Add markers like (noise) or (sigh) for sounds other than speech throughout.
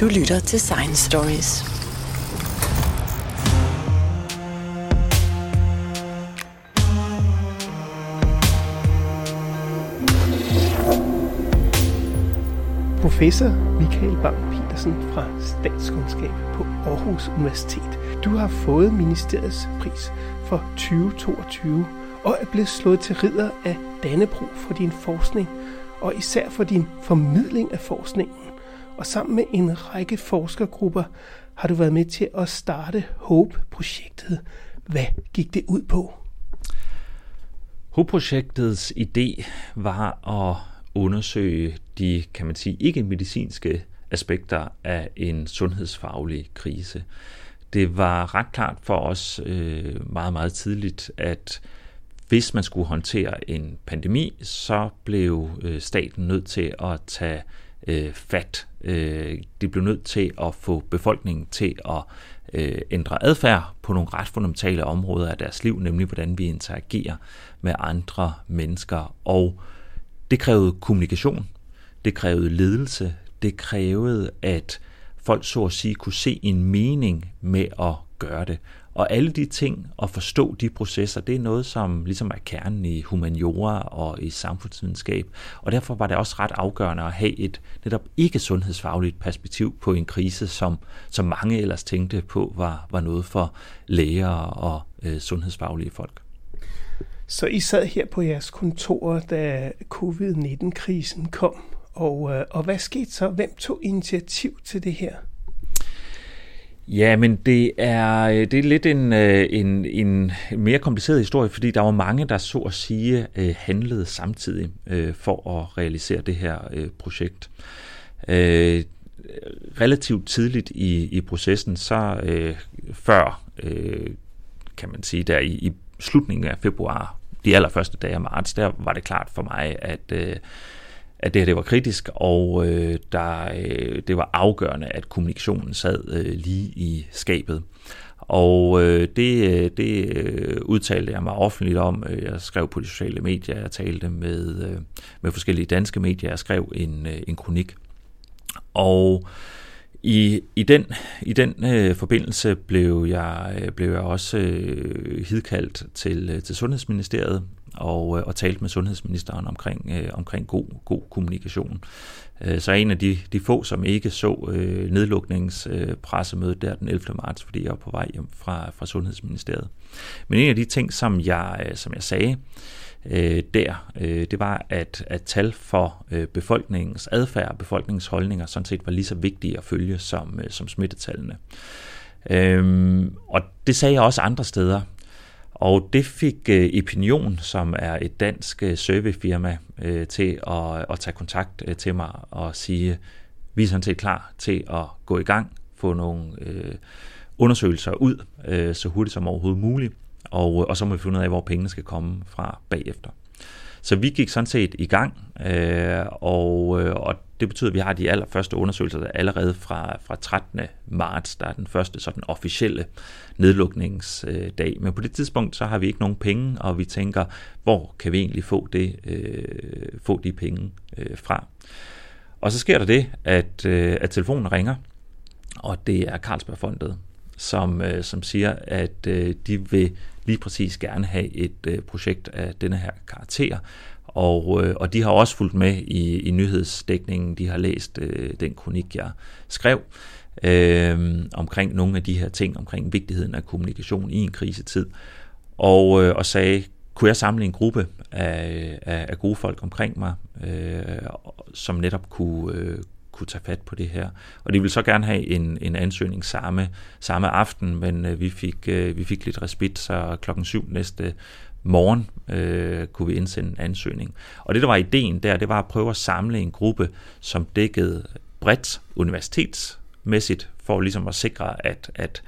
Du lytter til Science Stories. Professor Michael Bang Petersen fra Statskundskab på Aarhus Universitet. Du har fået ministeriets pris for 2022 og er blevet slået til ridder af Dannebro for din forskning og især for din formidling af forskningen. Og sammen med en række forskergrupper har du været med til at starte HOPE-projektet. Hvad gik det ud på? HOPE-projektets idé var at undersøge de, kan man sige, ikke medicinske aspekter af en sundhedsfaglig krise. Det var ret klart for os øh, meget, meget tidligt, at hvis man skulle håndtere en pandemi, så blev øh, staten nødt til at tage øh, fat. Øh, de blev nødt til at få befolkningen til at øh, ændre adfærd på nogle ret fundamentale områder af deres liv, nemlig hvordan vi interagerer med andre mennesker. Og det krævede kommunikation, det krævede ledelse, det krævede, at folk så at sige kunne se en mening med at gøre det. Og alle de ting, og forstå de processer, det er noget, som ligesom er kernen i humaniora og i samfundsvidenskab. Og derfor var det også ret afgørende at have et netop ikke sundhedsfagligt perspektiv på en krise, som, som mange ellers tænkte på var, var noget for læger og øh, sundhedsfaglige folk. Så I sad her på jeres kontor, da covid-19-krisen kom, og, øh, og hvad skete så? Hvem tog initiativ til det her? Ja, men det er, øh, det er lidt en, øh, en, en mere kompliceret historie, fordi der var mange, der så at sige øh, handlede samtidig for at realisere det her projekt. Relativt tidligt i, i processen, så før, kan man sige, der i, i slutningen af februar, de allerførste dage af marts, der var det klart for mig, at at det her det var kritisk, og øh, der, øh, det var afgørende, at kommunikationen sad øh, lige i skabet. Og øh, det, øh, det øh, udtalte jeg mig offentligt om. Øh, jeg skrev på de sociale medier, jeg talte med, øh, med forskellige danske medier, jeg skrev en, øh, en kronik. Og i, i den, i den øh, forbindelse blev jeg, øh, blev jeg også øh, hidkaldt til, øh, til Sundhedsministeriet og, øh, og talte med sundhedsministeren omkring, øh, omkring god, god kommunikation. Øh, så en af de, de få, som ikke så øh, nedlukningspressemødet øh, der den 11. marts, fordi jeg var på vej hjem fra, fra Sundhedsministeriet. Men en af de ting, som jeg, øh, som jeg sagde øh, Øh, der, øh, det var, at, at tal for øh, befolkningens adfærd og befolkningens holdninger sådan set var lige så vigtige at følge som, øh, som smittetallene. Øhm, og det sagde jeg også andre steder. Og det fik øh, Opinion, som er et dansk øh, surveyfirma, øh, til at, at tage kontakt øh, til mig og sige, vi er sådan set klar til at gå i gang, få nogle øh, undersøgelser ud øh, så hurtigt som overhovedet muligt, og, øh, og så må vi finde ud af, hvor pengene skal komme fra bagefter. Så vi gik sådan set i gang, øh, og, øh, og det betyder, at vi har de allerførste undersøgelser der allerede fra, fra 13. marts, der er den første sådan officielle nedlukningsdag. Men på det tidspunkt, så har vi ikke nogen penge, og vi tænker, hvor kan vi egentlig få, det, øh, få de penge øh, fra? Og så sker der det, at, øh, at telefonen ringer, og det er Carlsbergfondet, som, øh, som siger, at øh, de vil lige præcis gerne have et øh, projekt af denne her karakter, og, øh, og de har også fulgt med i, i nyhedsdækningen. De har læst øh, den kronik, jeg skrev øh, omkring nogle af de her ting, omkring vigtigheden af kommunikation i en krisetid, og, øh, og sagde, kunne jeg samle en gruppe af, af, af gode folk omkring mig, øh, som netop kunne, øh, kunne tage fat på det her. Og de ville så gerne have en, en ansøgning samme, samme aften, men øh, vi, fik, øh, vi fik lidt respit, så klokken syv næste morgen øh, kunne vi indsende en ansøgning. Og det, der var ideen der, det var at prøve at samle en gruppe, som dækkede bredt universitetsmæssigt, for ligesom at sikre, at, at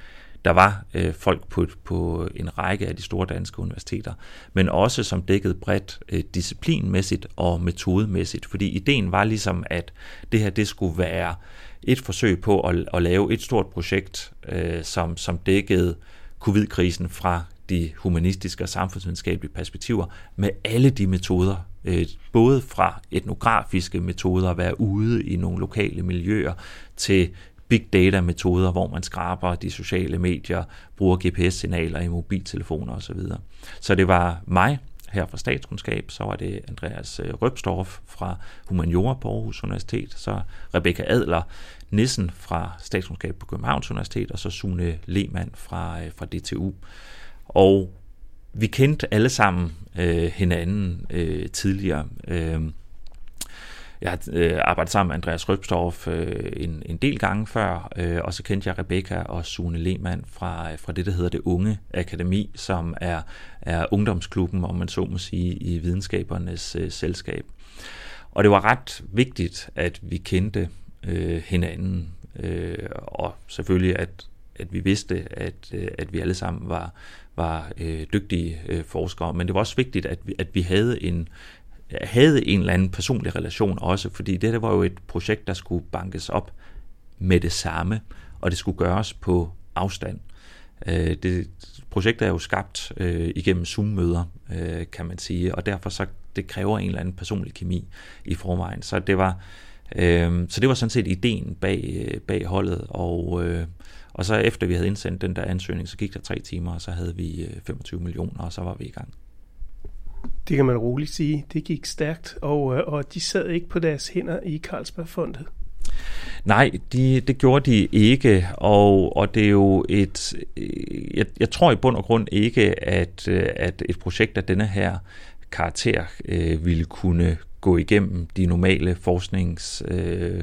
der var øh, folk på, på en række af de store danske universiteter, men også som dækkede bredt øh, disciplinmæssigt og metodemæssigt, fordi ideen var ligesom, at det her det skulle være et forsøg på at, at lave et stort projekt, øh, som, som dækkede covid-krisen fra de humanistiske og samfundsvidenskabelige perspektiver med alle de metoder, øh, både fra etnografiske metoder at være ude i nogle lokale miljøer, til big data metoder, hvor man skraber de sociale medier, bruger GPS-signaler i mobiltelefoner osv. Så det var mig her fra statskundskab, så var det Andreas øh, Røbstorff fra Humaniora på Aarhus Universitet, så Rebecca Adler Nissen fra statskundskab på Københavns Universitet, og så Sune Lehmann fra, øh, fra DTU. Og vi kendte alle sammen øh, hinanden øh, tidligere. Øh, jeg har øh, arbejdet sammen med Andreas Røbstorff øh, en, en del gange før, øh, og så kendte jeg Rebecca og Sune Lehmann fra, øh, fra det, der hedder det Unge Akademi, som er, er ungdomsklubben, om man så må sige, i videnskabernes øh, selskab. Og det var ret vigtigt, at vi kendte øh, hinanden, øh, og selvfølgelig, at, at vi vidste, at, øh, at vi alle sammen var, var øh, dygtige øh, forskere, men det var også vigtigt, at vi, at vi havde en, havde en eller anden personlig relation også, fordi det der var jo et projekt, der skulle bankes op med det samme, og det skulle gøres på afstand. Øh, det projekt er jo skabt øh, igennem Zoom-møder, øh, kan man sige, og derfor så det kræver en eller anden personlig kemi i forvejen. Så det var, øh, så det var sådan set ideen bag, øh, bag holdet, og, øh, og så efter vi havde indsendt den der ansøgning, så gik der tre timer, og så havde vi øh, 25 millioner, og så var vi i gang. Det kan man roligt sige. Det gik stærkt, og, øh, og de sad ikke på deres hænder i Carlsbergfondet. Nej, de, det gjorde de ikke, og, og det er jo et... Jeg, jeg tror i bund og grund ikke, at, øh, at et projekt af denne her karakter øh, ville kunne gå igennem de normale forsknings... Øh,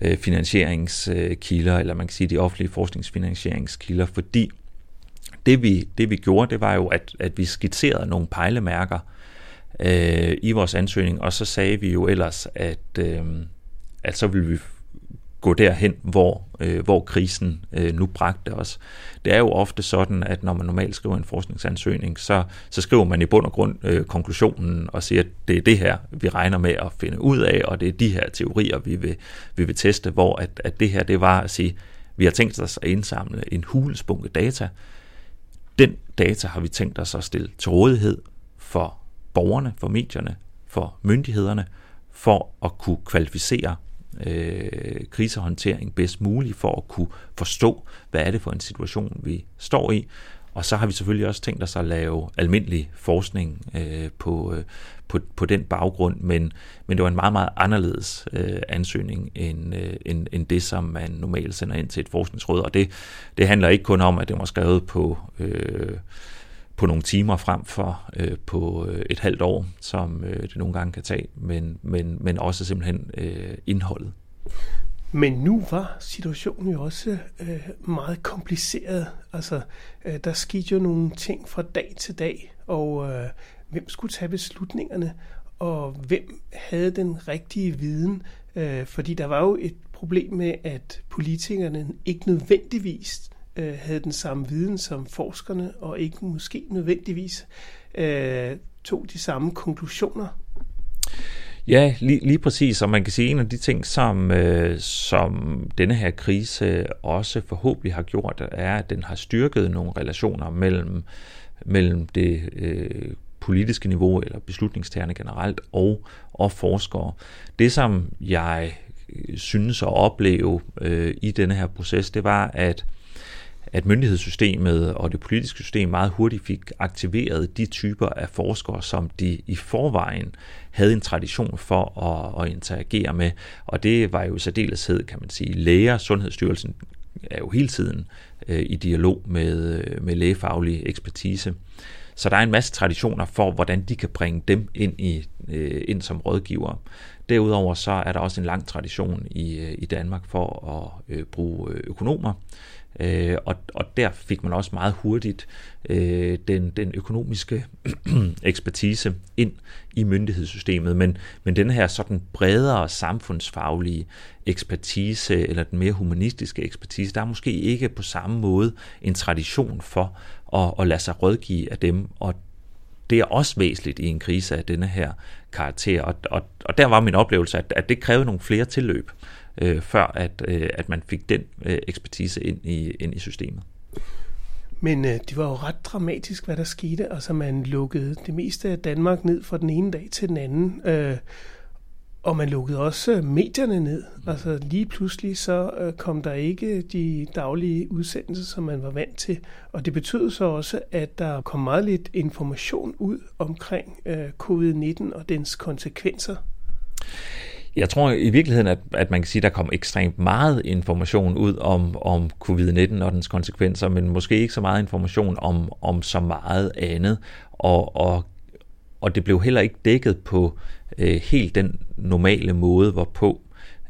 øh finansieringskilder, eller man kan sige de offentlige forskningsfinansieringskilder, fordi det vi, det vi gjorde, det var jo, at, at vi skitserede nogle pejlemærker øh, i vores ansøgning, og så sagde vi jo ellers, at, øh, at så ville vi gå derhen, hvor, øh, hvor krisen øh, nu bragte os. Det er jo ofte sådan, at når man normalt skriver en forskningsansøgning, så, så skriver man i bund og grund øh, konklusionen og siger, at det er det her, vi regner med at finde ud af, og det er de her teorier, vi vil, vi vil teste, hvor at, at det her, det var at sige, vi har tænkt os at indsamle en hulsbunke data. Den data har vi tænkt os at stille til rådighed for borgerne, for medierne, for myndighederne, for at kunne kvalificere øh, krisehåndtering bedst muligt for at kunne forstå, hvad er det for en situation, vi står i. Og så har vi selvfølgelig også tænkt os at lave almindelig forskning øh, på, øh, på, på den baggrund, men, men det var en meget, meget anderledes øh, ansøgning end, øh, end, end det, som man normalt sender ind til et forskningsråd. Og det, det handler ikke kun om, at det var skrevet på... Øh, på nogle timer frem for øh, på øh, et halvt år, som øh, det nogle gange kan tage, men, men, men også simpelthen øh, indholdet. Men nu var situationen jo også øh, meget kompliceret. Altså, øh, der skete jo nogle ting fra dag til dag, og øh, hvem skulle tage beslutningerne, og hvem havde den rigtige viden? Øh, fordi der var jo et problem med, at politikerne ikke nødvendigvis øh, havde den samme viden som forskerne, og ikke måske nødvendigvis øh, tog de samme konklusioner. Ja, lige, lige præcis, og man kan sige, at en af de ting, som, øh, som denne her krise også forhåbentlig har gjort, er, at den har styrket nogle relationer mellem, mellem det øh, politiske niveau, eller beslutningstagerne generelt, og, og forskere. Det, som jeg øh, synes at opleve øh, i denne her proces, det var, at at myndighedssystemet og det politiske system meget hurtigt fik aktiveret de typer af forskere, som de i forvejen havde en tradition for at, at interagere med. Og det var jo i særdeleshed, kan man sige, læger. Sundhedsstyrelsen er jo hele tiden øh, i dialog med, øh, med lægefaglig ekspertise. Så der er en masse traditioner for, hvordan de kan bringe dem ind, i, øh, ind som rådgivere. Derudover så er der også en lang tradition i, øh, i Danmark for at øh, bruge øh, økonomer Øh, og, og der fik man også meget hurtigt øh, den, den økonomiske (clears throat) ekspertise ind i myndighedssystemet. Men, men den her sådan bredere samfundsfaglige ekspertise, eller den mere humanistiske ekspertise, der er måske ikke på samme måde en tradition for at, at lade sig rådgive af dem. Og det er også væsentligt i en krise af denne her karakter. Og, og, og der var min oplevelse, at, at det krævede nogle flere tilløb øh, før at, øh, at man fik den øh, ekspertise ind i, ind i systemet. Men øh, det var jo ret dramatisk, hvad der skete. Altså man lukkede det meste af Danmark ned fra den ene dag til den anden. Øh, Og man lukkede også medierne ned. Altså lige pludselig så øh, kom der ikke de daglige udsendelser, som man var vant til. Og det betød så også, at der kom meget lidt information ud omkring øh, covid-19 og dens konsekvenser. Jeg tror i virkeligheden, at, at man kan sige, at der kom ekstremt meget information ud om, om covid-19 og dens konsekvenser, men måske ikke så meget information om, om så meget andet. Og, og, og det blev heller ikke dækket på øh, helt den normale måde, hvorpå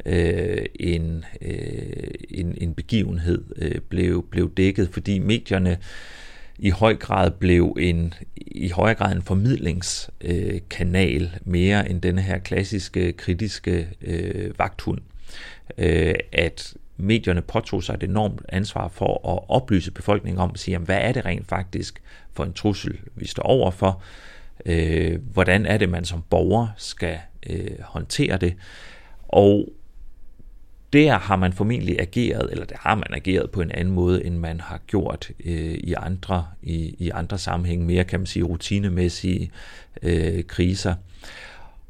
øh, en, øh, en, en begivenhed øh, blev, blev dækket, fordi medierne i høj grad blev en i højere grad en formidlingskanal øh, mere end denne her klassiske kritiske øh, vagthund. Øh, at medierne påtog sig et enormt ansvar for at oplyse befolkningen om at sige, jamen, hvad er det rent faktisk for en trussel, vi står overfor? Øh, hvordan er det, man som borger skal øh, håndtere det? Og der har man formentlig ageret, eller der har man ageret på en anden måde, end man har gjort øh, i andre i, i andre sammenhænge, mere kan man sige rutinemæssige øh, kriser.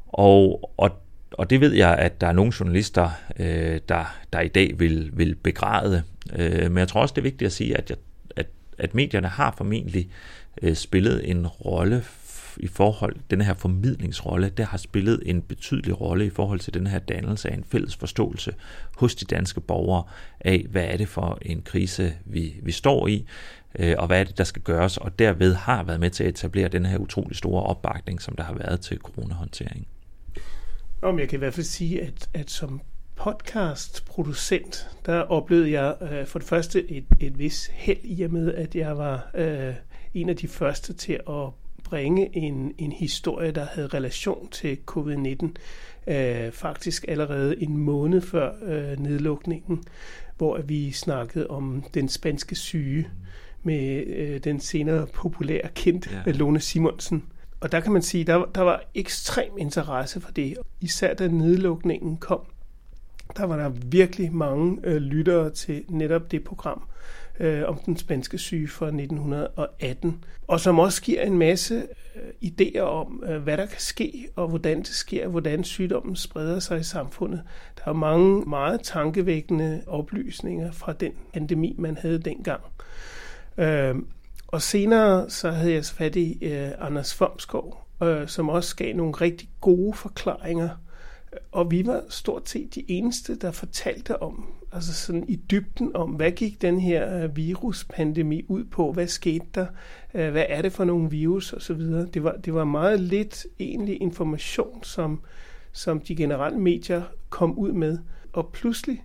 Og, og, og det ved jeg, at der er nogle journalister, øh, der, der i dag vil, vil begræde. Øh, men jeg tror også, det er vigtigt at sige, at, jeg, at, at medierne har formentlig øh, spillet en rolle i forhold, den her formidlingsrolle, der har spillet en betydelig rolle i forhold til den her dannelse af en fælles forståelse hos de danske borgere af, hvad er det for en krise, vi, vi står i, øh, og hvad er det, der skal gøres, og derved har været med til at etablere den her utrolig store opbakning, som der har været til coronahåndtering. Om jeg kan i hvert fald sige, at, at som podcastproducent, der oplevede jeg øh, for det første et, et vis held i og med, at jeg var øh, en af de første til at bringe en, en historie, der havde relation til covid-19, øh, faktisk allerede en måned før øh, nedlukningen, hvor vi snakkede om den spanske syge med øh, den senere populære kendt ja. Lone Simonsen. Og der kan man sige, der, der var ekstrem interesse for det. Især da nedlukningen kom, der var der virkelig mange øh, lyttere til netop det program øh, om den spanske syge fra 1918, og som også giver en masse øh, idéer om, øh, hvad der kan ske, og hvordan det sker, hvordan sygdommen spreder sig i samfundet. Der er mange meget tankevækkende oplysninger fra den pandemi, man havde dengang. Øh, og senere så havde jeg fat i øh, Anders Fomskov, øh, som også gav nogle rigtig gode forklaringer og vi var stort set de eneste, der fortalte om, altså sådan i dybden om, hvad gik den her øh, viruspandemi ud på, hvad skete der, øh, hvad er det for nogle virus osv. Det var, det var meget lidt egentlig information, som, som de generelle medier kom ud med. Og pludselig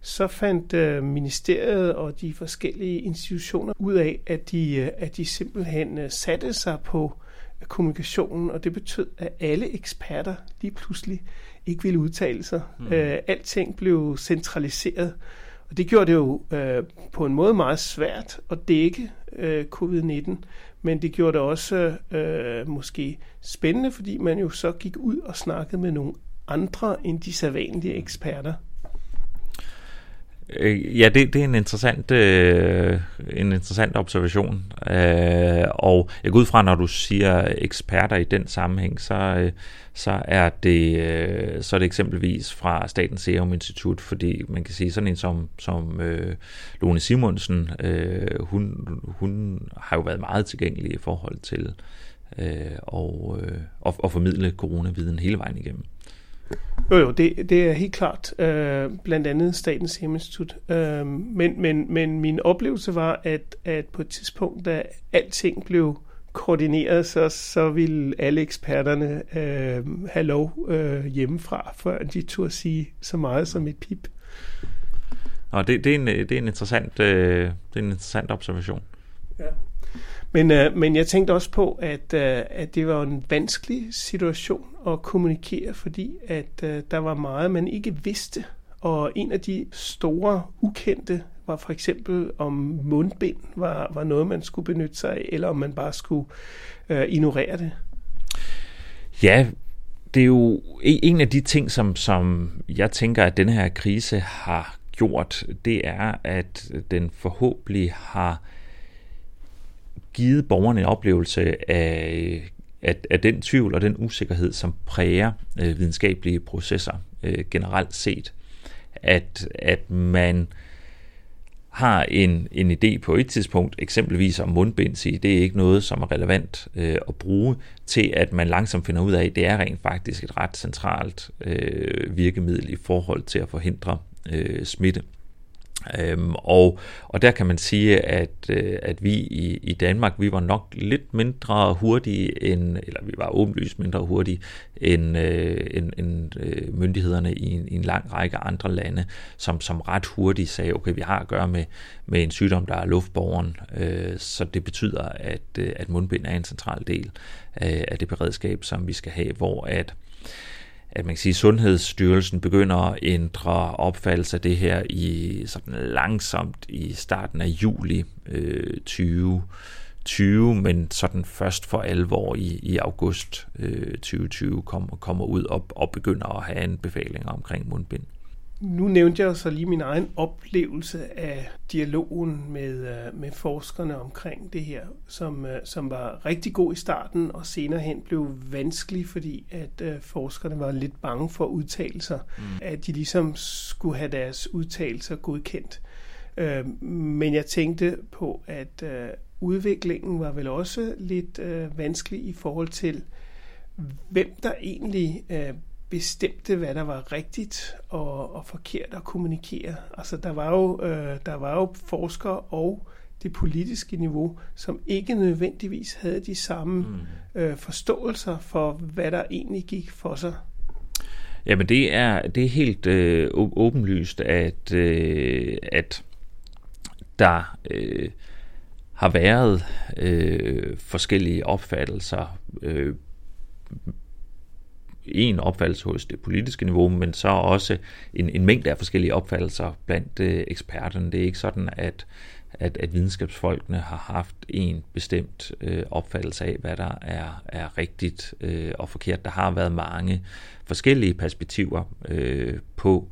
så fandt øh, ministeriet og de forskellige institutioner ud af, at de, øh, at de simpelthen satte sig på kommunikationen, og det betød, at alle eksperter lige pludselig ikke ville udtale sig. Mm. Øh, alting blev centraliseret. Og det gjorde det jo øh, på en måde meget svært at dække øh, covid-19, men det gjorde det også øh, måske spændende, fordi man jo så gik ud og snakkede med nogle andre end de sædvanlige eksperter. Øh, ja, det, det er en interessant, øh, en interessant observation. Øh, og jeg går ud fra, når du siger eksperter i den sammenhæng, så, øh, så, er det, øh, så er det eksempelvis fra Statens Serum Institut, fordi man kan sige sådan en som, som øh, Lone Simonsen, øh, hun, hun har jo været meget tilgængelig i forhold til øh, og, øh, at, at formidle coronaviden hele vejen igennem. Jo, jo, det, det er helt klart. Øh, blandt andet Statens Serum Institut. Øh, men, men, men min oplevelse var, at, at på et tidspunkt, da alting blev koordineret, så, så ville alle eksperterne øh, have lov øh, hjemmefra, før de turde sige så meget som et pip. Og det, det, er en, det, er en interessant, øh, det er en interessant observation. Ja. Men, øh, men jeg tænkte også på, at, øh, at det var en vanskelig situation at kommunikere, fordi at øh, der var meget, man ikke vidste. Og en af de store ukendte var for eksempel, om mundbind var, var noget, man skulle benytte sig af, eller om man bare skulle øh, ignorere det. Ja, det er jo en af de ting, som, som jeg tænker, at denne her krise har gjort, det er, at den forhåbentlig har givet borgerne en oplevelse af at, at den tvivl og den usikkerhed, som præger øh, videnskabelige processer øh, generelt set, at, at man har en, en idé på et tidspunkt, eksempelvis om mundbind, sige, det er ikke noget, som er relevant øh, at bruge, til at man langsomt finder ud af, at det er rent faktisk et ret centralt øh, virkemiddel i forhold til at forhindre øh, smitte. Øhm, og, og der kan man sige, at, øh, at vi i, i Danmark, vi var nok lidt mindre hurtige end, eller vi var åbenlyst mindre hurtige end, øh, end, end øh, myndighederne i en, i en lang række andre lande, som, som ret hurtigt sagde, okay, vi har at gøre med, med en sygdom, der er luftborgen, øh, så det betyder, at, øh, at mundbind er en central del af, af det beredskab, som vi skal have, hvor at at man kan sige, at Sundhedsstyrelsen begynder at ændre opfattelse af det her i sådan langsomt i starten af juli øh, 2020, men sådan først for alvor i, i august øh, 2020 kommer, kommer ud og, og begynder at have en befaling omkring mundbind. Nu nævnte jeg så lige min egen oplevelse af dialogen med, øh, med forskerne omkring det her, som, øh, som var rigtig god i starten, og senere hen blev vanskelig, fordi at uh, forskerne var lidt bange for udtalelser, mm. at de ligesom skulle have deres udtalelser godkendt. Men jeg tænkte på, at udviklingen var vel også lidt vanskelig i forhold til, hvem der egentlig bestemte, hvad der var rigtigt og, og forkert at kommunikere. Altså, der var jo, øh, der var jo forskere og det politiske niveau, som ikke nødvendigvis havde de samme mm. øh, forståelser for, hvad der egentlig gik for sig. Jamen det er, det er helt øh, åbenlyst, at, øh, at der øh, har været øh, forskellige opfattelser øh, en opfattelse hos det politiske niveau, men så også en, en mængde af forskellige opfattelser blandt øh, eksperterne. Det er ikke sådan, at, at, at videnskabsfolkene har haft en bestemt øh, opfattelse af, hvad der er, er rigtigt øh, og forkert. Der har været mange forskellige perspektiver øh, på,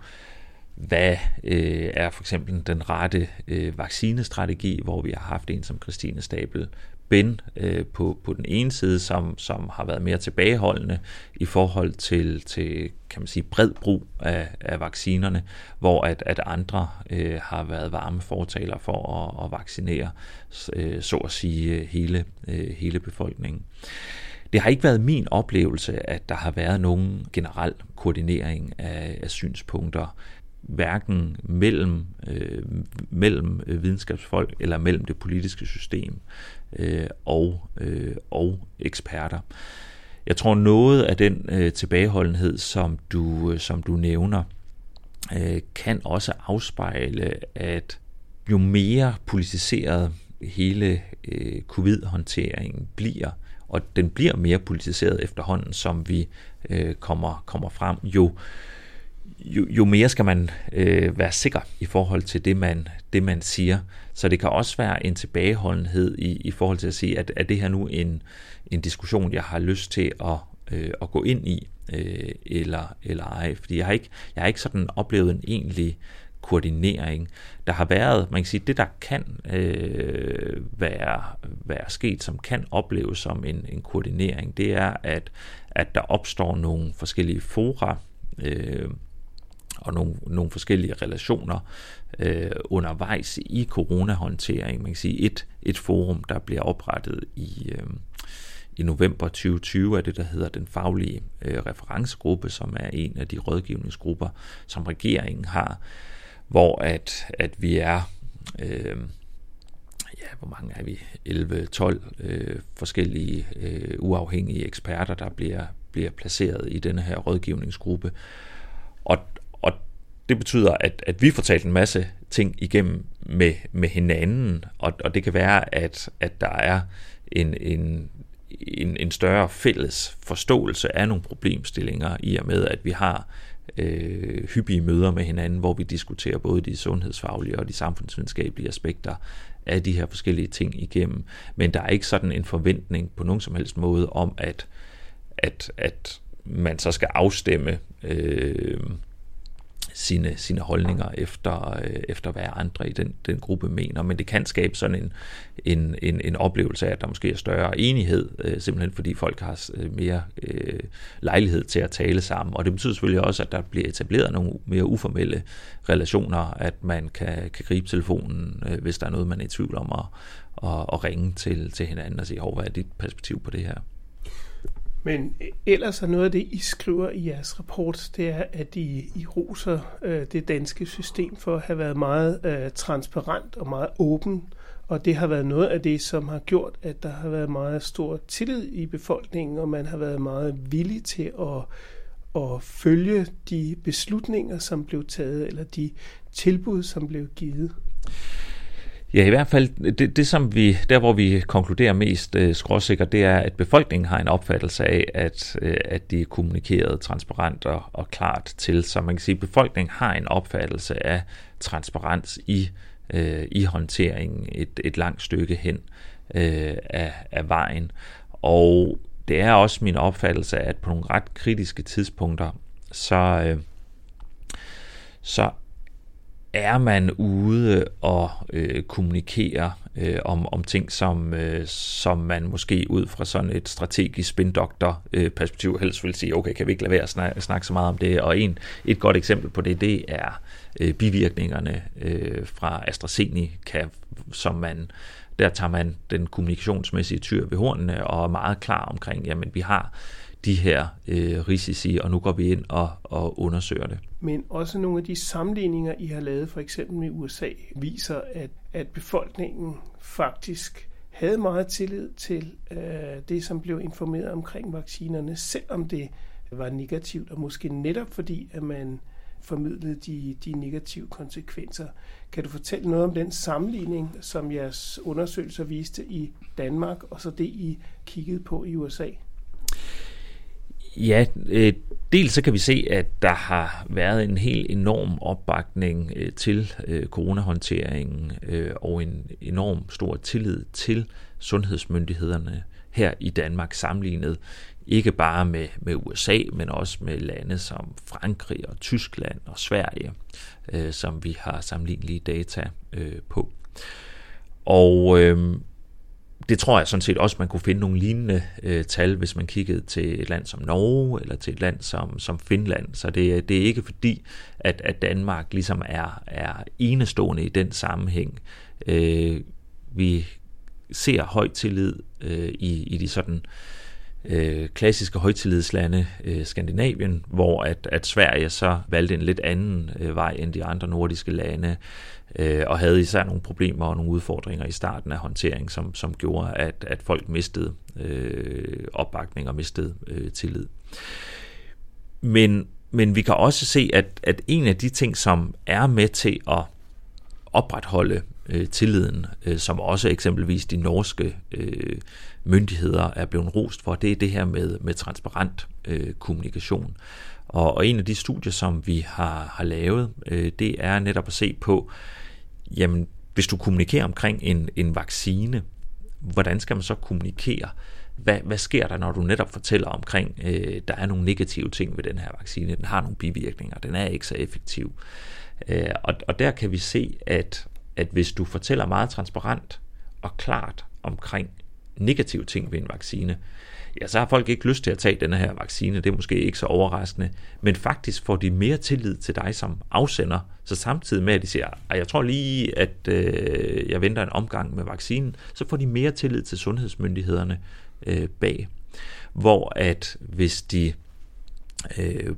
hvad øh, er for eksempel den rette øh, vaccinestrategi, hvor vi har haft en som Christine Stabel Ben øh, på, på den ene side, som, som har været mere tilbageholdende i forhold til, til kan man sige, bred brug af, af vaccinerne, hvor at, at andre øh, har været varme fortaler for at, at vaccinere, øh, så at sige, hele, øh, hele befolkningen. Det har ikke været min oplevelse, at der har været nogen generel koordinering af, af synspunkter hverken mellem, øh, mellem øh, videnskabsfolk eller mellem det politiske system øh, og, øh, og eksperter. Jeg tror noget af den øh, tilbageholdenhed, som du, øh, som du nævner, øh, kan også afspejle, at jo mere politiseret hele øh, covid-håndteringen bliver, og den bliver mere politiseret efterhånden, som vi øh, kommer, kommer frem, jo øh, jo, jo mere skal man øh, være sikker i forhold til det man, det, man siger. Så det kan også være en tilbageholdenhed i, i forhold til at sige, at er det her nu en, en diskussion, jeg har lyst til at, øh, at gå ind i, øh, eller, eller ej. Fordi jeg har, ikke, jeg har ikke sådan oplevet en egentlig koordinering. Der har været, man kan sige, det der kan øh, være, være sket, som kan opleves som en, en koordinering, det er, at, at der opstår nogle forskellige fora, øh, og nogle, nogle forskellige relationer øh, undervejs i coronahåndtering. Man kan sige, et, et forum, der bliver oprettet i, øh, i november 2020, er det, der hedder den faglige øh, referencegruppe, som er en af de rådgivningsgrupper, som regeringen har, hvor at, at vi er... Øh, ja, hvor mange er vi? 11-12 øh, forskellige øh, uafhængige eksperter, der bliver, bliver placeret i denne her rådgivningsgruppe. Og, det betyder, at, at vi får talt en masse ting igennem med, med hinanden, og, og det kan være, at, at der er en, en, en, en større fælles forståelse af nogle problemstillinger, i og med, at vi har øh, hyppige møder med hinanden, hvor vi diskuterer både de sundhedsfaglige og de samfundsvidenskabelige aspekter af de her forskellige ting igennem. Men der er ikke sådan en forventning på nogen som helst måde om, at, at, at man så skal afstemme øh, sine, sine holdninger efter, øh, efter hvad andre i den, den gruppe mener. Men det kan skabe sådan en, en, en, en oplevelse af, at der måske er større enighed, øh, simpelthen fordi folk har øh, mere øh, lejlighed til at tale sammen. Og det betyder selvfølgelig også, at der bliver etableret nogle mere uformelle relationer, at man kan, kan gribe telefonen, øh, hvis der er noget, man er i tvivl om, og, og, og ringe til, til hinanden og sige, hvad er dit perspektiv på det her? Men ellers er noget af det, I skriver i jeres rapport, det er, at I, I roser øh, det danske system for at have været meget øh, transparent og meget åben. Og det har været noget af det, som har gjort, at der har været meget stor tillid i befolkningen, og man har været meget villig til at, at følge de beslutninger, som blev taget, eller de tilbud, som blev givet. Ja, i hvert fald det, det som vi, der hvor vi konkluderer mest øh, skråsikkert, det er, at befolkningen har en opfattelse af, at, øh, at de er kommunikeret transparent og, og klart til. Så man kan sige, at befolkningen har en opfattelse af transparens i, øh, i håndteringen et, et langt stykke hen øh, af, af vejen. Og det er også min opfattelse, at på nogle ret kritiske tidspunkter, så, øh, så er man ude og øh, kommunikere øh, om, om ting, som, øh, som man måske ud fra sådan et strategisk spindokter-perspektiv øh, helst vil sige, okay, kan vi ikke lade være at snakke, snakke så meget om det? Og en, et godt eksempel på det, det er øh, bivirkningerne øh, fra AstraZeneca, som man der tager man den kommunikationsmæssige tyr ved hornene og er meget klar omkring, jamen vi har de her øh, risici, og nu går vi ind og, og undersøger det. Men også nogle af de sammenligninger, I har lavet for eksempel med USA, viser, at, at befolkningen faktisk havde meget tillid til øh, det, som blev informeret omkring vaccinerne, selvom det var negativt, og måske netop fordi, at man formidlede de, de negative konsekvenser. Kan du fortælle noget om den sammenligning, som jeres undersøgelser viste i Danmark, og så det, I kiggede på i USA? Ja, øh, dels så kan vi se, at der har været en helt enorm opbakning øh, til øh, coronahåndteringen øh, og en enorm stor tillid til sundhedsmyndighederne her i Danmark sammenlignet ikke bare med, med USA, men også med lande som Frankrig og Tyskland og Sverige, øh, som vi har sammenlignelige data øh, på. Og øh, det tror jeg sådan set også, man kunne finde nogle lignende øh, tal, hvis man kiggede til et land som Norge, eller til et land som, som Finland. Så det, det er ikke fordi, at, at Danmark ligesom er, er enestående i den sammenhæng. Øh, vi ser høj tillid øh, i, i de sådan øh, Øh, klassiske højtillidslande, øh, Skandinavien, hvor at, at Sverige så valgte en lidt anden øh, vej end de andre nordiske lande øh, og havde især nogle problemer og nogle udfordringer i starten af håndtering, som, som gjorde, at, at folk mistede øh, opbakning og mistede øh, tillid. Men, men vi kan også se, at, at en af de ting, som er med til at opretholde øh, tilliden, øh, som også eksempelvis de norske øh, myndigheder er blevet rost for, det er det her med, med transparent øh, kommunikation. Og, og en af de studier, som vi har, har lavet, øh, det er netop at se på, jamen hvis du kommunikerer omkring en, en vaccine, hvordan skal man så kommunikere? Hvad, hvad sker der, når du netop fortæller omkring, øh, der er nogle negative ting ved den her vaccine, den har nogle bivirkninger, den er ikke så effektiv. Øh, og, og der kan vi se, at, at hvis du fortæller meget transparent og klart omkring negative ting ved en vaccine, ja, så har folk ikke lyst til at tage denne her vaccine. Det er måske ikke så overraskende. Men faktisk får de mere tillid til dig som afsender. Så samtidig med, at de siger, at jeg tror lige, at øh, jeg venter en omgang med vaccinen, så får de mere tillid til sundhedsmyndighederne øh, bag. Hvor at hvis de øh,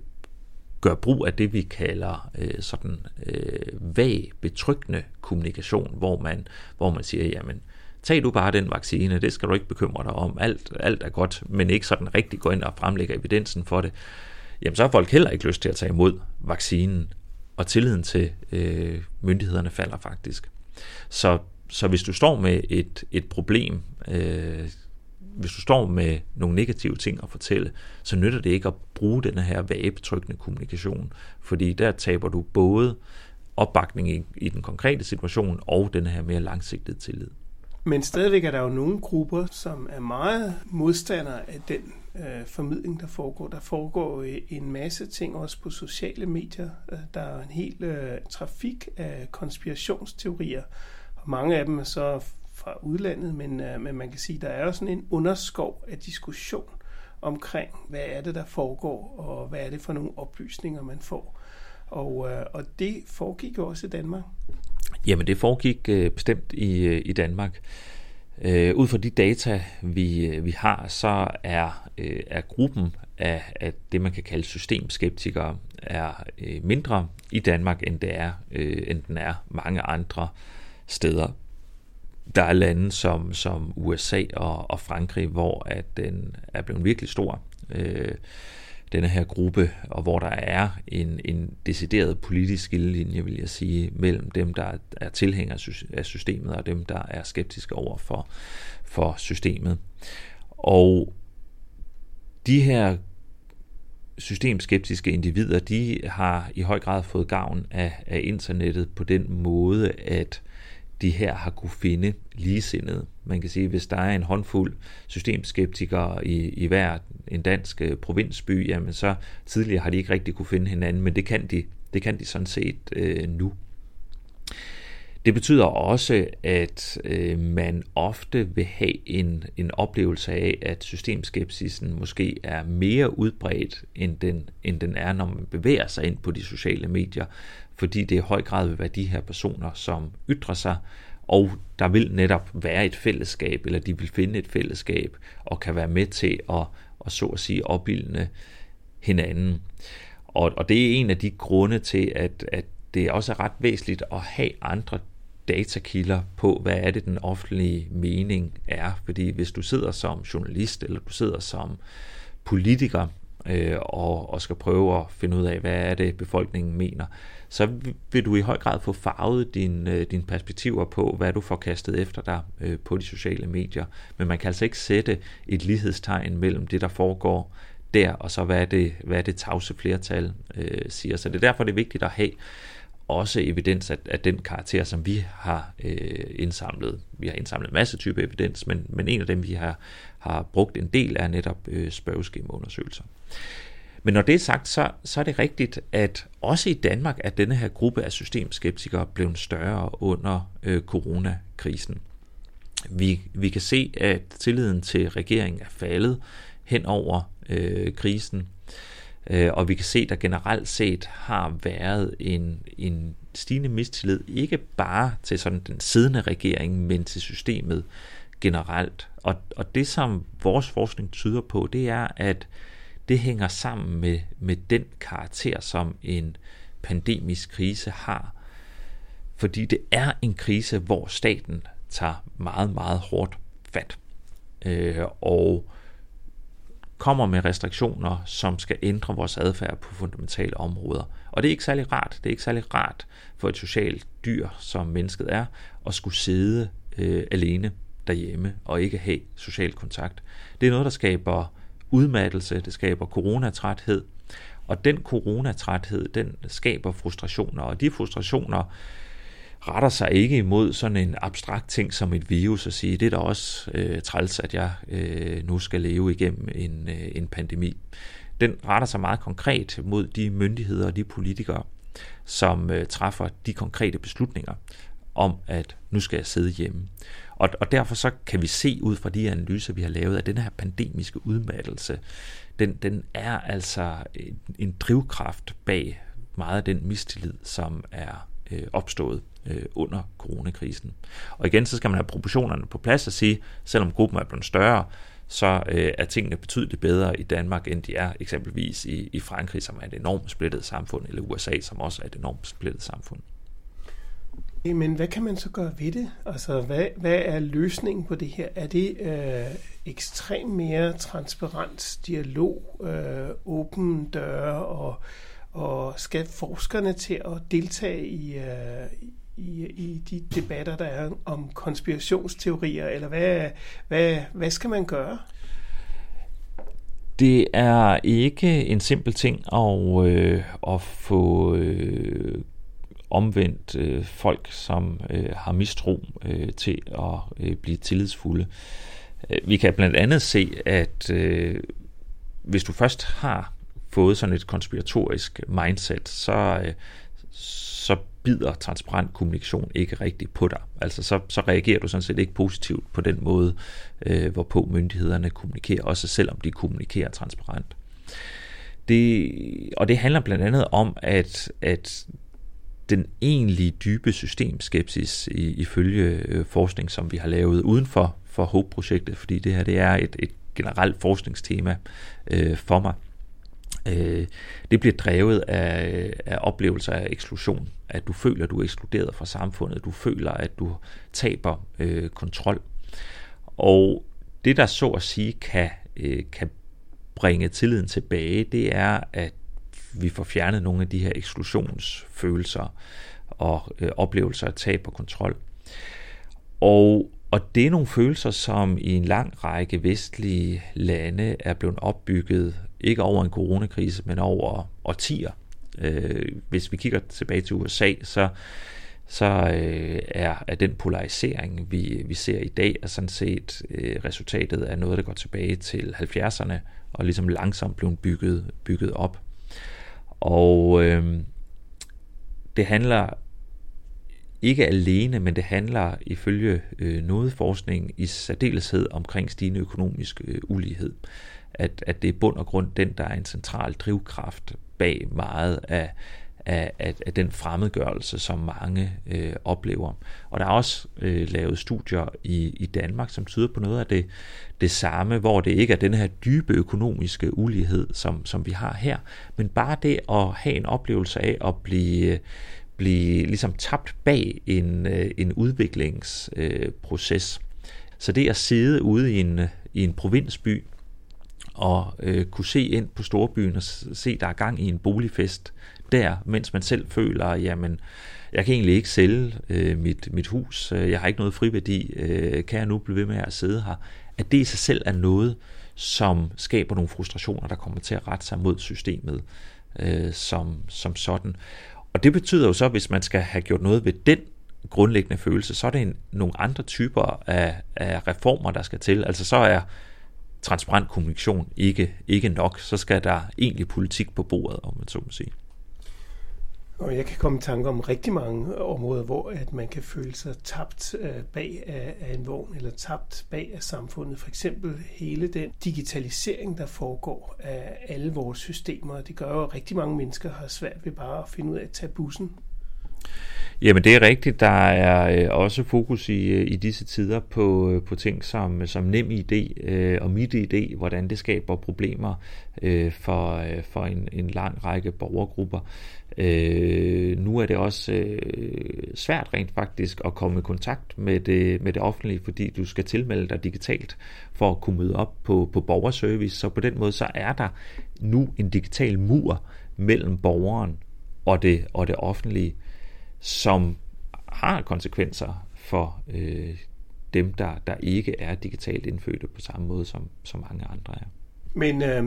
gør brug af det, vi kalder øh, sådan øh, vag, betryggende kommunikation, hvor man, hvor man siger, jamen, tag du bare den vaccine, det skal du ikke bekymre dig om, alt, alt er godt, men ikke sådan rigtig gå ind og fremlægge evidensen for det, jamen så har folk heller ikke lyst til at tage imod vaccinen, og tilliden til øh, myndighederne falder faktisk. Så, så hvis du står med et, et problem, øh, hvis du står med nogle negative ting at fortælle, så nytter det ikke at bruge den her vagebetryggende kommunikation, fordi der taber du både opbakning i, i den konkrete situation og den her mere langsigtede tillid. Men stadigvæk er der jo nogle grupper, som er meget modstandere af den øh, formidling, der foregår. Der foregår øh, en masse ting også på sociale medier. Øh, der er en hel øh, trafik af konspirationsteorier, og mange af dem er så fra udlandet, men, øh, men man kan sige, der er jo sådan en underskov af diskussion omkring, hvad er det, der foregår, og hvad er det for nogle oplysninger, man får. Og, øh, og det foregik jo også i Danmark. Jamen, det foregik øh, bestemt i, øh, i Danmark. Øh, ud fra de data, vi, øh, vi har, så er, øh, er gruppen af, af det, man kan kalde systemskeptikere, er øh, mindre i Danmark, end det er, øh, end den er mange andre steder. Der er lande som, som USA og, og Frankrig, hvor at den er blevet virkelig stor. Øh, denne her gruppe, og hvor der er en, en decideret politisk skillelinje, vil jeg sige, mellem dem, der er tilhængere af systemet, og dem, der er skeptiske over for, for systemet. Og de her systemskeptiske individer, de har i høj grad fået gavn af, af internettet på den måde, at de her har kunne finde ligesindede. Man kan sige, hvis der er en håndfuld systemskeptikere i, i hver en dansk øh, provinsby, jamen så tidligere har de ikke rigtig kunne finde hinanden, men det kan de, det kan de sådan set øh, nu. Det betyder også, at øh, man ofte vil have en, en oplevelse af, at systemskepsisen måske er mere udbredt, end den, end den er, når man bevæger sig ind på de sociale medier, fordi det i høj grad vil være de her personer, som ytrer sig, og der vil netop være et fællesskab, eller de vil finde et fællesskab, og kan være med til at, at så at sige, opbildne hinanden. Og, og det er en af de grunde til, at, at det også er ret væsentligt at have andre datakilder på, hvad er det den offentlige mening er. Fordi hvis du sidder som journalist, eller du sidder som politiker, øh, og, og skal prøve at finde ud af, hvad er det befolkningen mener, så vil du i høj grad få farvet øh, dine din perspektiver på, hvad du får kastet efter dig øh, på de sociale medier. Men man kan altså ikke sætte et lighedstegn mellem det, der foregår der, og så hvad er det, hvad det tavse flertal øh, siger. Så det er derfor, det er vigtigt at have også evidens af, af den karakter, som vi har øh, indsamlet. Vi har indsamlet en masse type evidens, men, men en af dem, vi har, har brugt en del, er netop øh, spørgeskemaundersøgelser. Men når det er sagt, så, så er det rigtigt, at også i Danmark er denne her gruppe af systemskeptikere blevet større under øh, coronakrisen. Vi, vi kan se, at tilliden til regeringen er faldet hen over øh, krisen, øh, og vi kan se, at der generelt set har været en, en stigende mistillid, ikke bare til sådan den siddende regering, men til systemet generelt. Og, og det, som vores forskning tyder på, det er, at det hænger sammen med, med den karakter, som en pandemisk krise har. Fordi det er en krise, hvor staten tager meget, meget hårdt fat. Øh, og kommer med restriktioner, som skal ændre vores adfærd på fundamentale områder. Og det er ikke særlig rart. Det er ikke særlig rart for et socialt dyr, som mennesket er, at skulle sidde øh, alene derhjemme og ikke have social kontakt. Det er noget, der skaber udmattelse, det skaber coronatræthed, og den coronatræthed, den skaber frustrationer, og de frustrationer retter sig ikke imod sådan en abstrakt ting som et virus og sige, det er da også øh, træls, at jeg øh, nu skal leve igennem en, øh, en pandemi. Den retter sig meget konkret mod de myndigheder og de politikere, som øh, træffer de konkrete beslutninger om, at nu skal jeg sidde hjemme. Og, og derfor så kan vi se ud fra de analyser, vi har lavet, at den her pandemiske udmattelse, den, den er altså en, en drivkraft bag meget af den mistillid, som er øh, opstået øh, under coronakrisen. Og igen, så skal man have proportionerne på plads og sige, selvom gruppen er blevet større, så øh, er tingene betydeligt bedre i Danmark, end de er eksempelvis i, i Frankrig, som er et enormt splittet samfund, eller USA, som også er et enormt splittet samfund. Men hvad kan man så gøre ved det? Altså, hvad, hvad er løsningen på det her? Er det øh, ekstrem mere transparent dialog, øh, åben døre, og, og skal forskerne til at deltage i, øh, i, i de debatter, der er om konspirationsteorier, eller hvad, hvad, hvad skal man gøre? Det er ikke en simpel ting at, øh, at få øh, omvendt øh, folk, som øh, har mistro øh, til at øh, blive tillidsfulde. Øh, vi kan blandt andet se, at øh, hvis du først har fået sådan et konspiratorisk mindset, så, øh, så bider transparent kommunikation ikke rigtigt på dig. Altså så, så reagerer du sådan set ikke positivt på den måde, øh, hvorpå myndighederne kommunikerer, også selvom de kommunikerer transparent. Det, og det handler blandt andet om, at, at den egentlige dybe systemskepsis i, ifølge øh, forskning, som vi har lavet uden for, for HOPE-projektet, fordi det her det er et, et generelt forskningstema øh, for mig, øh, det bliver drevet af, af oplevelser af eksklusion. At du føler, at du er ekskluderet fra samfundet. Du føler, at du taber øh, kontrol. Og det, der så at sige kan, øh, kan bringe tilliden tilbage, det er, at vi får fjernet nogle af de her eksklusionsfølelser og øh, oplevelser af tab og kontrol. Og, og det er nogle følelser, som i en lang række vestlige lande er blevet opbygget, ikke over en coronakrise, men over årtier. Øh, hvis vi kigger tilbage til USA, så, så øh, er, er den polarisering, vi, vi ser i dag, er sådan set øh, resultatet af noget, der går tilbage til 70'erne, og ligesom langsomt blev bygget, bygget op. Og øh, det handler ikke alene, men det handler ifølge øh, noget forskning i særdeleshed omkring stigende økonomisk øh, ulighed. At, at det er bund og grund den, der er en central drivkraft bag meget af, af, af, af den fremmedgørelse, som mange øh, oplever. Og der er også øh, lavet studier i, i Danmark, som tyder på noget af det, det samme, hvor det ikke er den her dybe økonomiske ulighed, som, som vi har her, men bare det at have en oplevelse af at blive, øh, blive ligesom tabt bag en, øh, en udviklingsproces. Øh, Så det at sidde ude i en, i en provinsby, og øh, kunne se ind på storbyen og se, der er gang i en boligfest der, mens man selv føler, jamen, jeg kan egentlig ikke sælge øh, mit, mit hus, øh, jeg har ikke noget friværdi, øh, kan jeg nu blive ved med at sidde her? At det i sig selv er noget, som skaber nogle frustrationer, der kommer til at rette sig mod systemet øh, som, som sådan. Og det betyder jo så, at hvis man skal have gjort noget ved den grundlæggende følelse, så er det en, nogle andre typer af, af reformer, der skal til. Altså så er transparent kommunikation ikke, ikke nok. Så skal der egentlig politik på bordet, om man så må sige. Og jeg kan komme i tanke om rigtig mange områder, hvor at man kan føle sig tabt øh, bag af, af en vogn, eller tabt bag af samfundet. For eksempel hele den digitalisering, der foregår af alle vores systemer. Det gør jo, at rigtig mange mennesker har svært ved bare at finde ud af at tage bussen Jamen det er rigtigt. Der er øh, også fokus i, øh, i disse tider på, øh, på ting som, som nem idé øh, og mit idé, hvordan det skaber problemer øh, for, øh, for en, en lang række borgergrupper. Øh, nu er det også øh, svært rent faktisk at komme i kontakt med det, med det offentlige, fordi du skal tilmelde dig digitalt for at kunne møde op på, på borgerservice. Så på den måde så er der nu en digital mur mellem borgeren og det, og det offentlige som har konsekvenser for øh, dem, der, der ikke er digitalt indfødte på samme måde, som, som mange andre er. Men øh,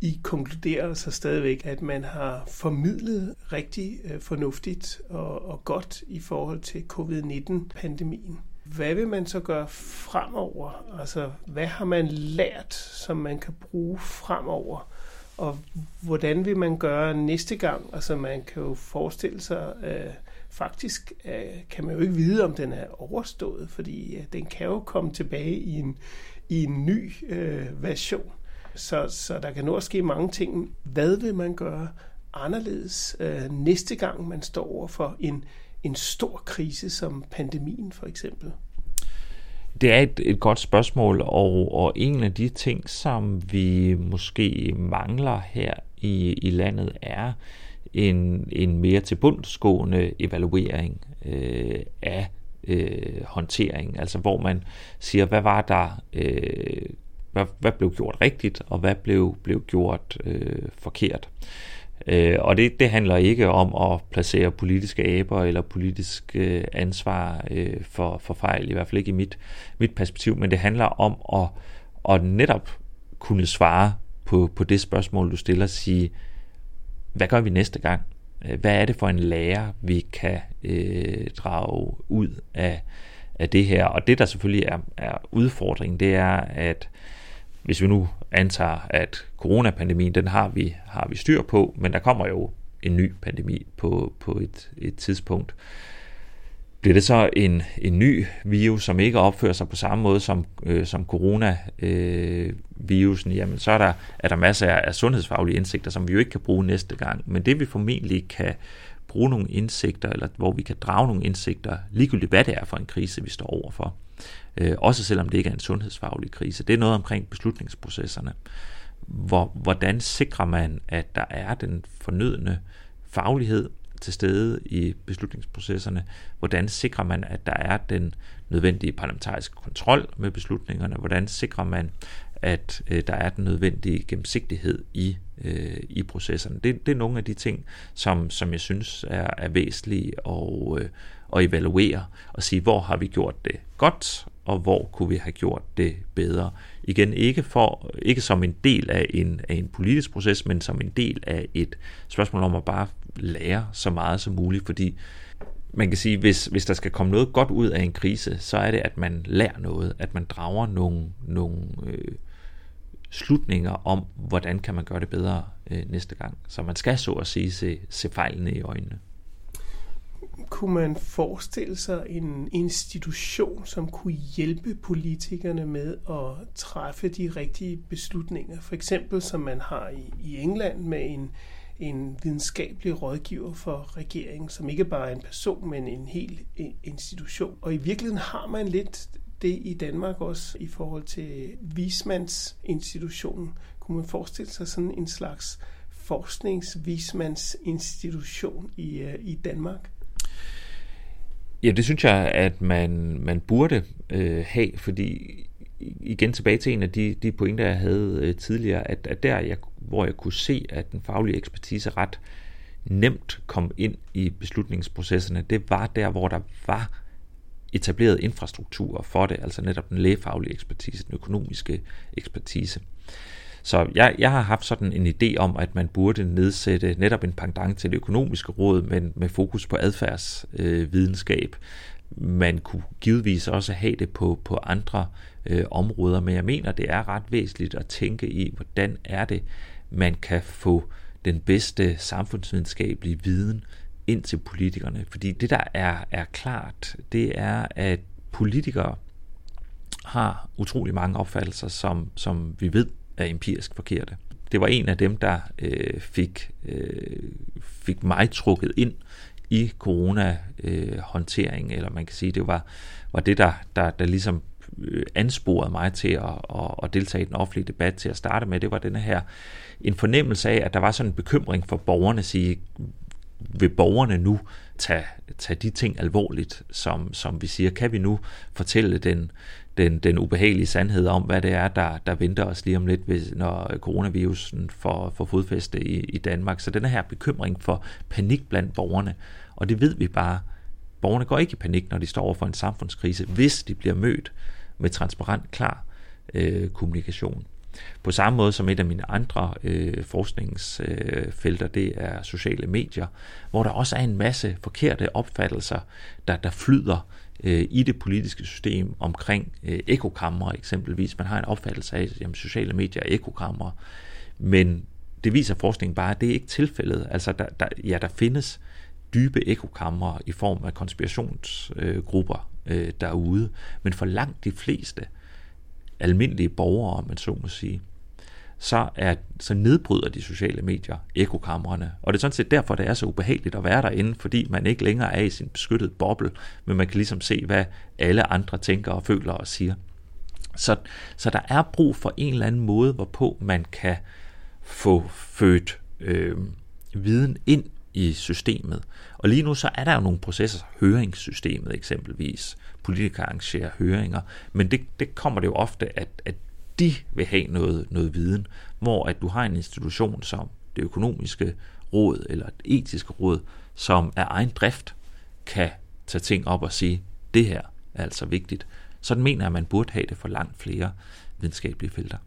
I konkluderer så stadigvæk, at man har formidlet rigtig øh, fornuftigt og, og godt i forhold til covid-19-pandemien. Hvad vil man så gøre fremover? Altså, hvad har man lært, som man kan bruge fremover? Og hvordan vil man gøre næste gang? Altså, man kan jo forestille sig, øh, faktisk øh, kan man jo ikke vide, om den er overstået, fordi øh, den kan jo komme tilbage i en, i en ny øh, version. Så, så der kan nå at ske mange ting. Hvad vil man gøre anderledes øh, næste gang, man står over for en, en stor krise som pandemien for eksempel? Det er et, et godt spørgsmål, og, og en af de ting, som vi måske mangler her i, i landet, er en, en mere tilbundsgående evaluering øh, af øh, håndtering, altså hvor man siger, hvad var der, øh, hvad, hvad blev gjort rigtigt, og hvad blev, blev gjort øh, forkert. Øh, og det, det handler ikke om at placere politiske aber eller politisk øh, ansvar øh, for, for fejl, i hvert fald ikke i mit, mit perspektiv, men det handler om at, at netop kunne svare på, på det spørgsmål, du stiller, sige, hvad gør vi næste gang? Øh, hvad er det for en lærer, vi kan øh, drage ud af, af det her? Og det, der selvfølgelig er, er udfordringen, det er, at hvis vi nu antager, at coronapandemien, den har vi, har vi styr på, men der kommer jo en ny pandemi på, på et, et tidspunkt. Bliver det så en, en ny virus, som ikke opfører sig på samme måde som, øh, som coronavirusen, øh, jamen så er der, er der masser af sundhedsfaglige indsigter, som vi jo ikke kan bruge næste gang. Men det vi formentlig kan bruge nogle indsigter, eller hvor vi kan drage nogle indsigter, ligegyldigt hvad det er for en krise, vi står overfor, øh, også selvom det ikke er en sundhedsfaglig krise, det er noget omkring beslutningsprocesserne. Hvor, hvordan sikrer man, at der er den fornødne faglighed til stede i beslutningsprocesserne? Hvordan sikrer man, at der er den nødvendige parlamentariske kontrol med beslutningerne? Hvordan sikrer man, at øh, der er den nødvendige gennemsigtighed i, øh, i processerne? Det, det er nogle af de ting, som, som jeg synes er, er væsentlige at, øh, at evaluere og sige, hvor har vi gjort det godt, og hvor kunne vi have gjort det bedre. Igen, ikke, for, ikke som en del af en, af en politisk proces, men som en del af et spørgsmål om at bare lære så meget som muligt, fordi man kan sige, hvis, hvis der skal komme noget godt ud af en krise, så er det, at man lærer noget, at man drager nogle, nogle øh, slutninger om, hvordan kan man gøre det bedre øh, næste gang. Så man skal så at sige se, se fejlene i øjnene kunne man forestille sig en institution, som kunne hjælpe politikerne med at træffe de rigtige beslutninger? For eksempel som man har i, i England med en, en videnskabelig rådgiver for regeringen, som ikke bare er en person, men en hel institution. Og i virkeligheden har man lidt det i Danmark også i forhold til vismandsinstitutionen. Kunne man forestille sig sådan en slags forskningsvismandsinstitution i, øh, i Danmark? Ja, det synes jeg, at man, man burde øh, have, fordi igen tilbage til en af de, de pointer, jeg havde øh, tidligere, at, at der, jeg, hvor jeg kunne se, at den faglige ekspertise ret nemt kom ind i beslutningsprocesserne, det var der, hvor der var etableret infrastruktur for det, altså netop den lægefaglige ekspertise, den økonomiske ekspertise. Så jeg, jeg har haft sådan en idé om, at man burde nedsætte netop en pendant til det økonomiske råd, men med fokus på adfærdsvidenskab. Øh, man kunne givetvis også have det på, på andre øh, områder, men jeg mener, det er ret væsentligt at tænke i, hvordan er det, man kan få den bedste samfundsvidenskabelige viden ind til politikerne. Fordi det, der er, er klart, det er, at politikere har utrolig mange opfattelser, som, som vi ved er empirisk forkerte. Det var en af dem, der øh, fik, øh, fik mig trukket ind i corona-håndtering, øh, eller man kan sige, det var, var det, der, der, der ligesom Øh, ansporede mig til at, at, at deltage i den offentlige debat til at starte med, det var denne her en fornemmelse af, at der var sådan en bekymring for borgerne, sige, vil borgerne nu tage, tage de ting alvorligt, som, som vi siger, kan vi nu fortælle den, den, den ubehagelige sandhed om, hvad det er, der, der venter os lige om lidt, hvis, når coronavirusen får, får fodfæste i, i Danmark. Så den her bekymring for panik blandt borgerne, og det ved vi bare, borgerne går ikke i panik, når de står over for en samfundskrise, hvis de bliver mødt med transparent, klar øh, kommunikation. På samme måde som et af mine andre øh, forskningsfelter, øh, det er sociale medier, hvor der også er en masse forkerte opfattelser, der, der flyder øh, i det politiske system omkring øh, ekokammer eksempelvis. Man har en opfattelse af, at sociale medier er ekokammer, men det viser forskningen bare, at det er ikke tilfældet. Altså, der, der, ja, der findes dybe ekokammer i form af konspirationsgrupper øh, derude, men for langt de fleste almindelige borgere, om man så må sige, så, er, så nedbryder de sociale medier ekokamrene. Og det er sådan set derfor, det er så ubehageligt at være derinde, fordi man ikke længere er i sin beskyttede boble, men man kan ligesom se, hvad alle andre tænker og føler og siger. Så, så der er brug for en eller anden måde, hvorpå man kan få født øh, viden ind i systemet. Og lige nu så er der jo nogle processer, høringssystemet eksempelvis, politikere arrangerer høringer, men det, det kommer det jo ofte, at, at de vil have noget, noget viden, hvor at du har en institution som det økonomiske råd eller et etiske råd, som af egen drift kan tage ting op og sige, det her er altså vigtigt. Sådan mener jeg, at man burde have det for langt flere videnskabelige felter.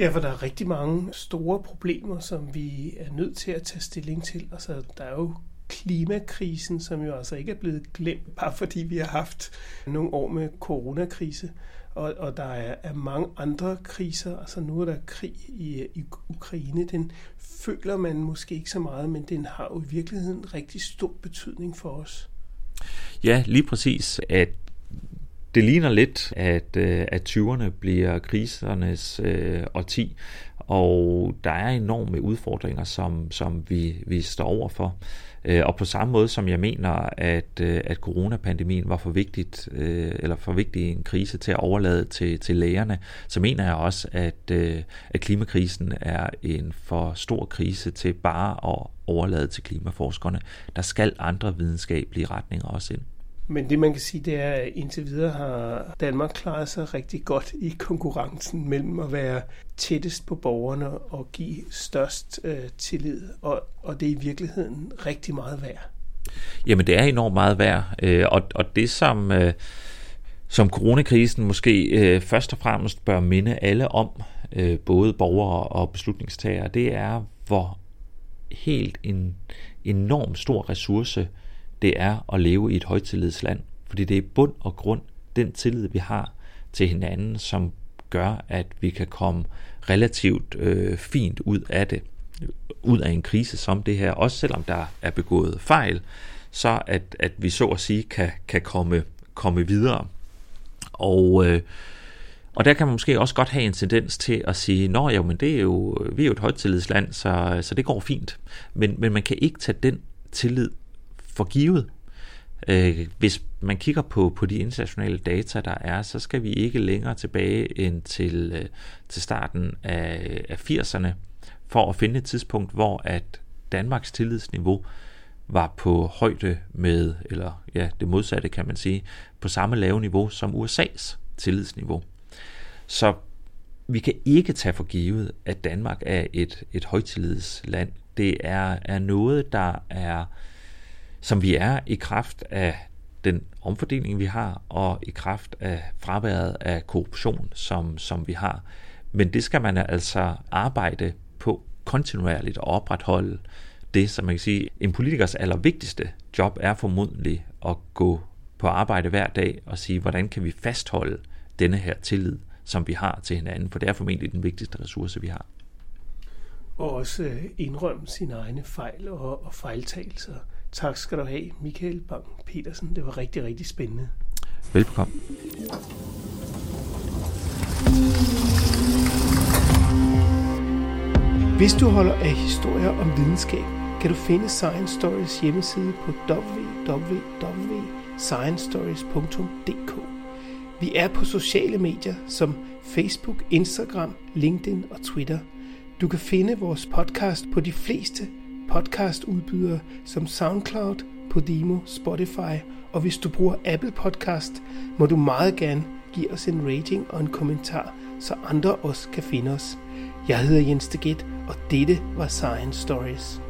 Ja, for der er rigtig mange store problemer, som vi er nødt til at tage stilling til. Altså, der er jo klimakrisen, som jo altså ikke er blevet glemt, bare fordi vi har haft nogle år med coronakrise. Og, og der er, er mange andre kriser. Altså nu er der krig i, i Ukraine. Den føler man måske ikke så meget, men den har jo i virkeligheden rigtig stor betydning for os. Ja, lige præcis. At det ligner lidt, at, øh, at 20'erne bliver krisernes øh, årti, og der er enorme udfordringer, som, som vi, vi står overfor. Øh, og på samme måde som jeg mener, at, øh, at coronapandemien var for vigtigt, eller for vigtig en krise til at overlade til, til lægerne, så mener jeg også, at, at klimakrisen er en for stor krise til bare at overlade til klimaforskerne. Der skal andre videnskabelige retninger også ind. Men det man kan sige, det er, at indtil videre har Danmark klaret sig rigtig godt i konkurrencen mellem at være tættest på borgerne og give størst øh, tillid. Og, og det er i virkeligheden rigtig meget værd. Jamen det er enormt meget værd. Øh, og, og det som, øh, som coronakrisen måske øh, først og fremmest bør minde alle om, øh, både borgere og beslutningstagere, det er, hvor helt en enorm stor ressource det er at leve i et højtillidsland. Fordi det er bund og grund den tillid, vi har til hinanden, som gør, at vi kan komme relativt øh, fint ud af det, ud af en krise som det her, også selvom der er begået fejl, så at, at vi så at sige kan, kan komme, komme videre. Og, øh, og der kan man måske også godt have en tendens til at sige, nå jo, men det er jo, vi er jo et højtillidsland, så, så det går fint. Men, men man kan ikke tage den tillid for givet. Øh, hvis man kigger på, på de internationale data, der er, så skal vi ikke længere tilbage end til, øh, til starten af, af 80'erne, for at finde et tidspunkt, hvor at Danmarks tillidsniveau var på højde med, eller ja, det modsatte kan man sige, på samme lave niveau som USA's tillidsniveau. Så vi kan ikke tage for givet, at Danmark er et, et højtillidsland. Det er, er noget, der er som vi er i kraft af den omfordeling, vi har, og i kraft af fraværet af korruption, som, som vi har. Men det skal man altså arbejde på kontinuerligt og opretholde det, som man kan sige, en politikers allervigtigste job er formodentlig at gå på arbejde hver dag og sige, hvordan kan vi fastholde denne her tillid, som vi har til hinanden, for det er formentlig den vigtigste ressource, vi har. Og også øh, indrømme sine egne fejl og, og fejltagelser. Tak skal du have, Michael Bang Petersen. Det var rigtig, rigtig spændende. Velkommen. Hvis du holder af historier om videnskab, kan du finde Science Stories hjemmeside på www.sciencestories.dk. Vi er på sociale medier som Facebook, Instagram, LinkedIn og Twitter. Du kan finde vores podcast på de fleste podcastudbydere som SoundCloud, Podimo, Spotify, og hvis du bruger Apple Podcast, må du meget gerne give os en rating og en kommentar, så andre også kan finde os. Jeg hedder Jens Deget, og dette var Science Stories.